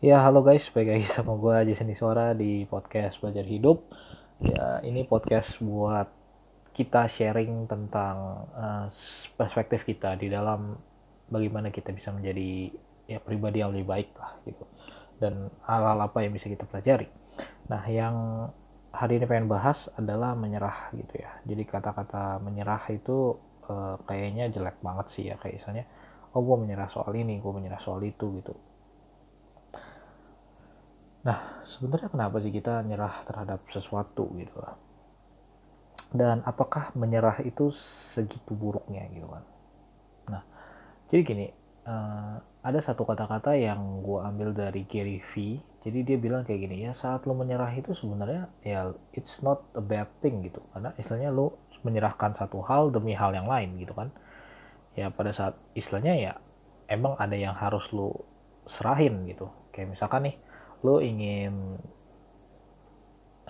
Ya, halo guys, balik lagi sama gue aja seni suara di podcast Belajar Hidup. Ya, ini podcast buat kita sharing tentang uh, perspektif kita di dalam bagaimana kita bisa menjadi ya pribadi yang lebih baik lah gitu. Dan hal-hal apa yang bisa kita pelajari. Nah, yang hari ini pengen bahas adalah menyerah gitu ya. Jadi kata-kata menyerah itu uh, kayaknya jelek banget sih ya kayak misalnya oh gue menyerah soal ini, gue menyerah soal itu gitu Nah, sebenarnya kenapa sih kita nyerah terhadap sesuatu gitu lah? Dan apakah menyerah itu segitu buruknya gitu kan? Nah, jadi gini, uh, ada satu kata-kata yang gue ambil dari Gary V. Jadi dia bilang kayak gini ya, saat lo menyerah itu sebenarnya ya it's not a bad thing gitu, karena istilahnya lo menyerahkan satu hal demi hal yang lain gitu kan? Ya pada saat istilahnya ya emang ada yang harus lo serahin gitu. Kayak misalkan nih, lo ingin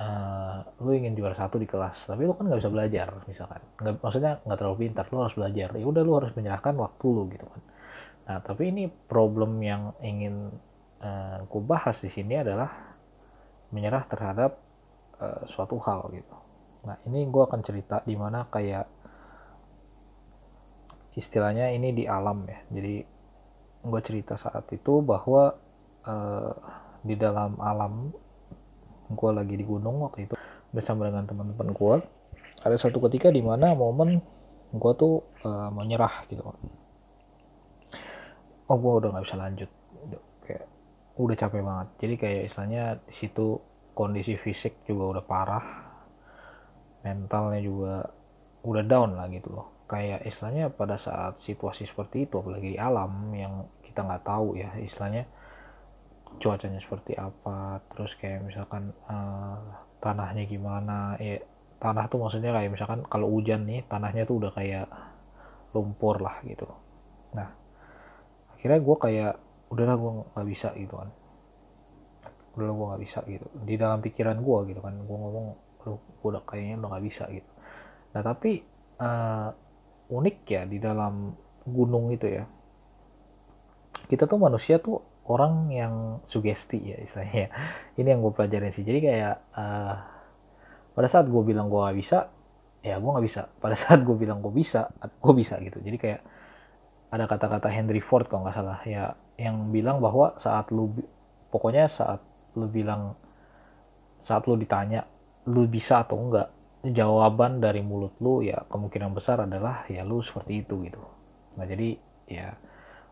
uh, lo ingin juara satu di kelas tapi lo kan nggak bisa belajar misalkan. Nggak maksudnya nggak terlalu pintar lo harus belajar. Ya udah lo harus menyerahkan waktu lo gitu kan. Nah tapi ini problem yang ingin uh, ku bahas di sini adalah menyerah terhadap uh, suatu hal gitu. Nah ini gue akan cerita di mana kayak istilahnya ini di alam ya. Jadi gue cerita saat itu bahwa uh, di dalam alam gue lagi di gunung waktu itu bersama dengan teman-teman gue ada satu ketika di mana momen gue tuh uh, menyerah gitu oh gue udah nggak bisa lanjut. Kayak udah capek banget. Jadi kayak istilahnya di situ kondisi fisik juga udah parah mentalnya juga udah down lah gitu loh. Kayak istilahnya pada saat situasi seperti itu apalagi di alam yang kita nggak tahu ya istilahnya cuacanya seperti apa terus kayak misalkan uh, tanahnya gimana ya tanah tuh maksudnya kayak misalkan kalau hujan nih tanahnya tuh udah kayak lumpur lah gitu. Nah akhirnya gue kayak udahlah gue nggak bisa gitu kan. Udahlah gue nggak bisa gitu. Di dalam pikiran gue gitu kan gue ngomong lu udah kayaknya udah nggak bisa gitu. Nah tapi uh, unik ya di dalam gunung itu ya. Kita tuh manusia tuh orang yang sugesti ya istilahnya. Ini yang gue pelajarin sih. Jadi kayak uh, pada saat gue bilang gue gak bisa ya gue nggak bisa. Pada saat gue bilang gue bisa gue bisa gitu. Jadi kayak ada kata-kata Henry Ford kalau nggak salah ya yang bilang bahwa saat lu pokoknya saat lu bilang saat lu ditanya lu bisa atau enggak jawaban dari mulut lu ya kemungkinan besar adalah ya lu seperti itu gitu. Nah jadi ya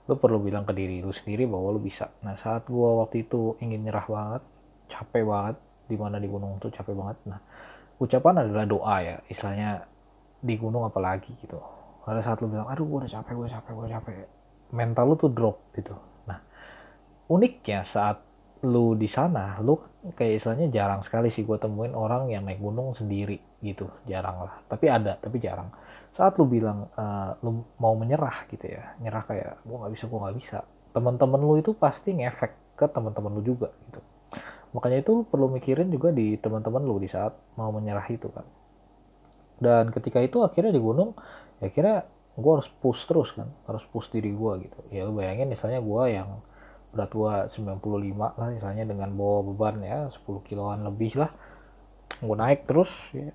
lu perlu bilang ke diri lu sendiri bahwa lu bisa. Nah saat gua waktu itu ingin nyerah banget capek banget di mana di gunung tuh capek banget. Nah ucapan adalah doa ya istilahnya di gunung apalagi gitu. Pada saat lu bilang aduh gua udah capek gua capek gua capek mental lu tuh drop gitu. Nah uniknya saat lu di sana lu kayak istilahnya jarang sekali sih gue temuin orang yang naik gunung sendiri gitu jarang lah. Tapi ada tapi jarang. Saat lu bilang uh, lu mau menyerah gitu ya nyerah kayak gue nggak bisa gue nggak bisa. Teman-teman lu itu pasti ngefek ke teman-teman lu juga gitu. Makanya itu lu perlu mikirin juga di teman-teman lu di saat mau menyerah itu kan. Dan ketika itu akhirnya di gunung ya akhirnya gue harus push terus kan harus push diri gue gitu. Ya lu bayangin misalnya gue yang berat gue 95 lah misalnya dengan bawa beban ya 10 kiloan lebih lah gue naik terus ya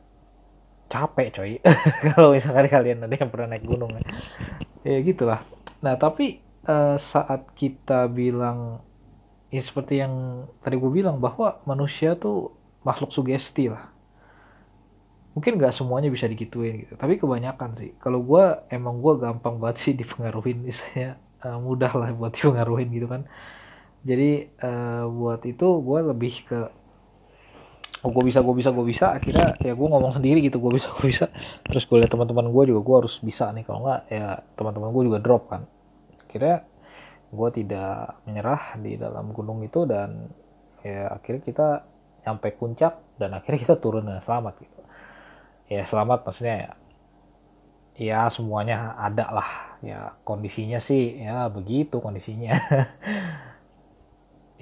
capek coy. Kalau misalkan kalian ada yang pernah naik gunung ya, ya gitulah. Nah tapi uh, saat kita bilang ya seperti yang tadi gue bilang bahwa manusia tuh makhluk sugesti lah. Mungkin nggak semuanya bisa digituin gitu. Tapi kebanyakan sih. Kalau gue emang gue gampang banget sih dipengaruhin misalnya. Uh, mudah lah buat dipengaruhin gitu kan. Jadi uh, buat itu gue lebih ke oh gue bisa gue bisa gue bisa. Akhirnya ya gue ngomong sendiri gitu gue bisa gue bisa. Terus gue liat teman-teman gue juga gue harus bisa nih. Kalau nggak ya teman-teman gue juga drop kan. Akhirnya gue tidak menyerah di dalam gunung itu dan ya akhirnya kita sampai puncak dan akhirnya kita turun dengan selamat gitu. Ya selamat maksudnya ya. Ya semuanya ada lah. Ya kondisinya sih ya begitu kondisinya.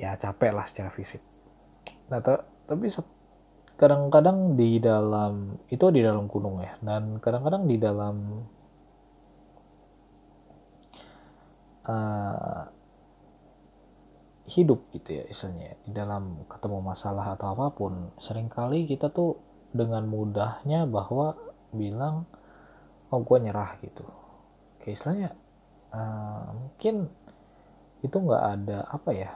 Ya capek lah secara fisik. Nah tapi kadang-kadang di dalam itu di dalam gunung ya dan kadang-kadang di dalam uh, hidup gitu ya istilahnya di dalam ketemu masalah atau apa pun sering kali kita tuh dengan mudahnya bahwa bilang oh gue nyerah gitu. Kayak istilahnya uh, mungkin itu nggak ada apa ya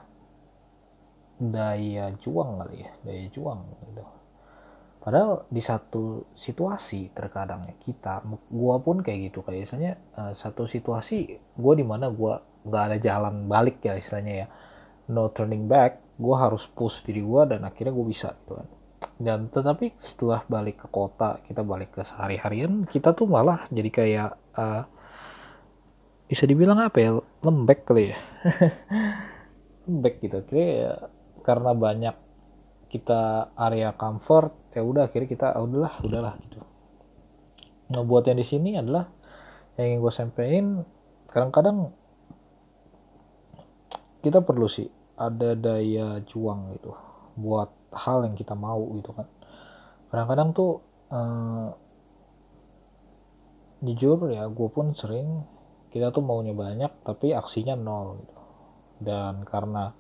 daya juang kali ya daya juang gitu padahal di satu situasi terkadang ya kita gua pun kayak gitu kayak misalnya uh, satu situasi gua di mana gua nggak ada jalan balik ya istilahnya ya. No turning back gua harus push diri gua dan akhirnya gua bisa gitu kan. Dan tetapi setelah balik ke kota kita balik ke sehari-harian kita tuh malah jadi kayak uh, bisa dibilang apa ya lembek kali ya. Lembek gitu kayak karena banyak kita area comfort ya udah akhirnya kita oh, udahlah udahlah gitu. Nah buat yang di sini adalah yang ingin gue sampaikan kadang-kadang kita perlu sih ada daya juang gitu buat hal yang kita mau gitu kan. Kadang-kadang tuh eh, jujur ya gue pun sering kita tuh maunya banyak tapi aksinya nol gitu. Dan karena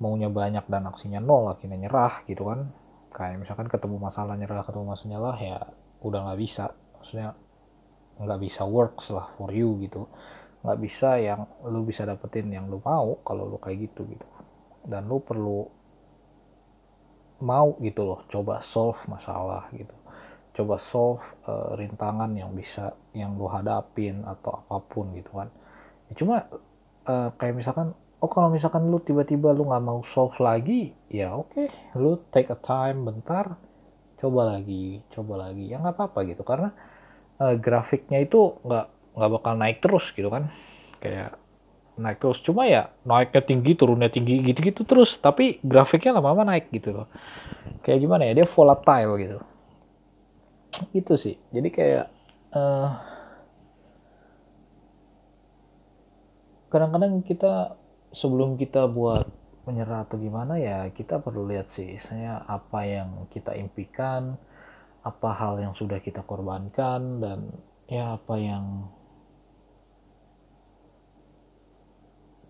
maunya banyak dan aksinya nol akhirnya nyerah gitu kan. Kayak misalkan ketemu masalah nyerah ketemu masalah nyerah ya udah nggak bisa. Maksudnya nggak bisa works lah for you gitu. Nggak bisa yang lu bisa dapetin yang lu mau kalau lu kayak gitu gitu. Dan lu perlu mau gitu loh coba solve masalah gitu. Coba solve uh, rintangan yang bisa yang lu hadapin atau apa pun gitu kan. Ya, cuma uh, kayak misalkan oh kalau misalkan lu tiba-tiba lu nggak mau solve lagi ya oke. Okay. lu take a time bentar coba lagi coba lagi. Ya nggak apa-apa gitu. Karena uh, grafiknya itu nggak nggak bakal naik terus gitu kan. Kayak naik terus. Cuma ya naiknya tinggi turunnya tinggi gitu-gitu terus. Tapi grafiknya lama-lama naik gitu loh. Kayak gimana ya? Dia volatile gitu. Itu sih. Jadi kayak uh, kadang-kadang kita sebelum kita buat menyerah atau gimana ya kita perlu lihat sih saya apa yang kita impikan apa hal yang sudah kita korbankan dan ya apa yang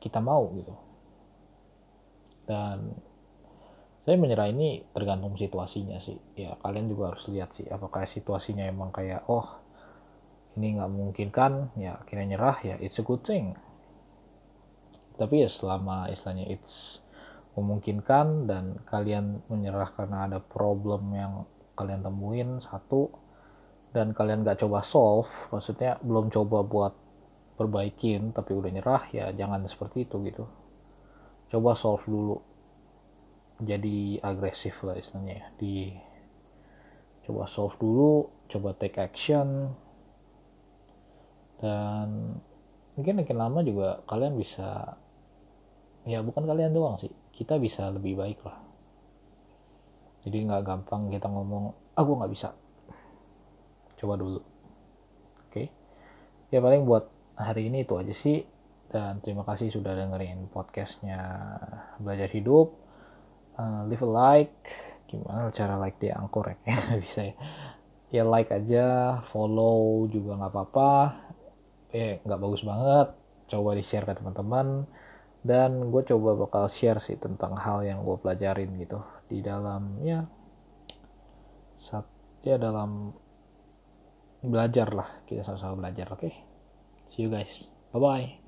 kita mau gitu. Dan saya menyerah ini tergantung situasinya sih. Ya kalian juga harus lihat sih apakah situasinya emang kayak oh ini nggak mungkin kan? Ya akhirnya nyerah ya it's a good thing tapi ya selama istilahnya it's memungkinkan dan kalian menyerah karena ada problem yang kalian temuin satu dan kalian nggak coba solve maksudnya belum coba buat perbaikin tapi udah nyerah ya jangan seperti itu gitu. Coba solve dulu. Jadi agresif lah istilahnya ya. Di coba solve dulu coba take action. Dan mungkin makin lama juga kalian bisa ya bukan kalian doang sih. Kita bisa lebih baik lah. Jadi nggak gampang kita ngomong ah gue nggak bisa. Coba dulu. Oke? Okay? ya paling buat hari ini itu aja sih. Dan terima kasih sudah dengerin podcastnya belajar hidup. Uh, leave a like. Gimana cara like di angkor ya? Bisa ya. Ya like aja follow juga nggak apa-apa. Eh nggak bagus banget. Coba di share ke teman-teman dan gue coba bakal share sih tentang hal yang gue pelajarin gitu. Di dalam ya saat ya dalam belajar lah. Kita sama-sama belajar oke? Okay? see you guys. Bye bye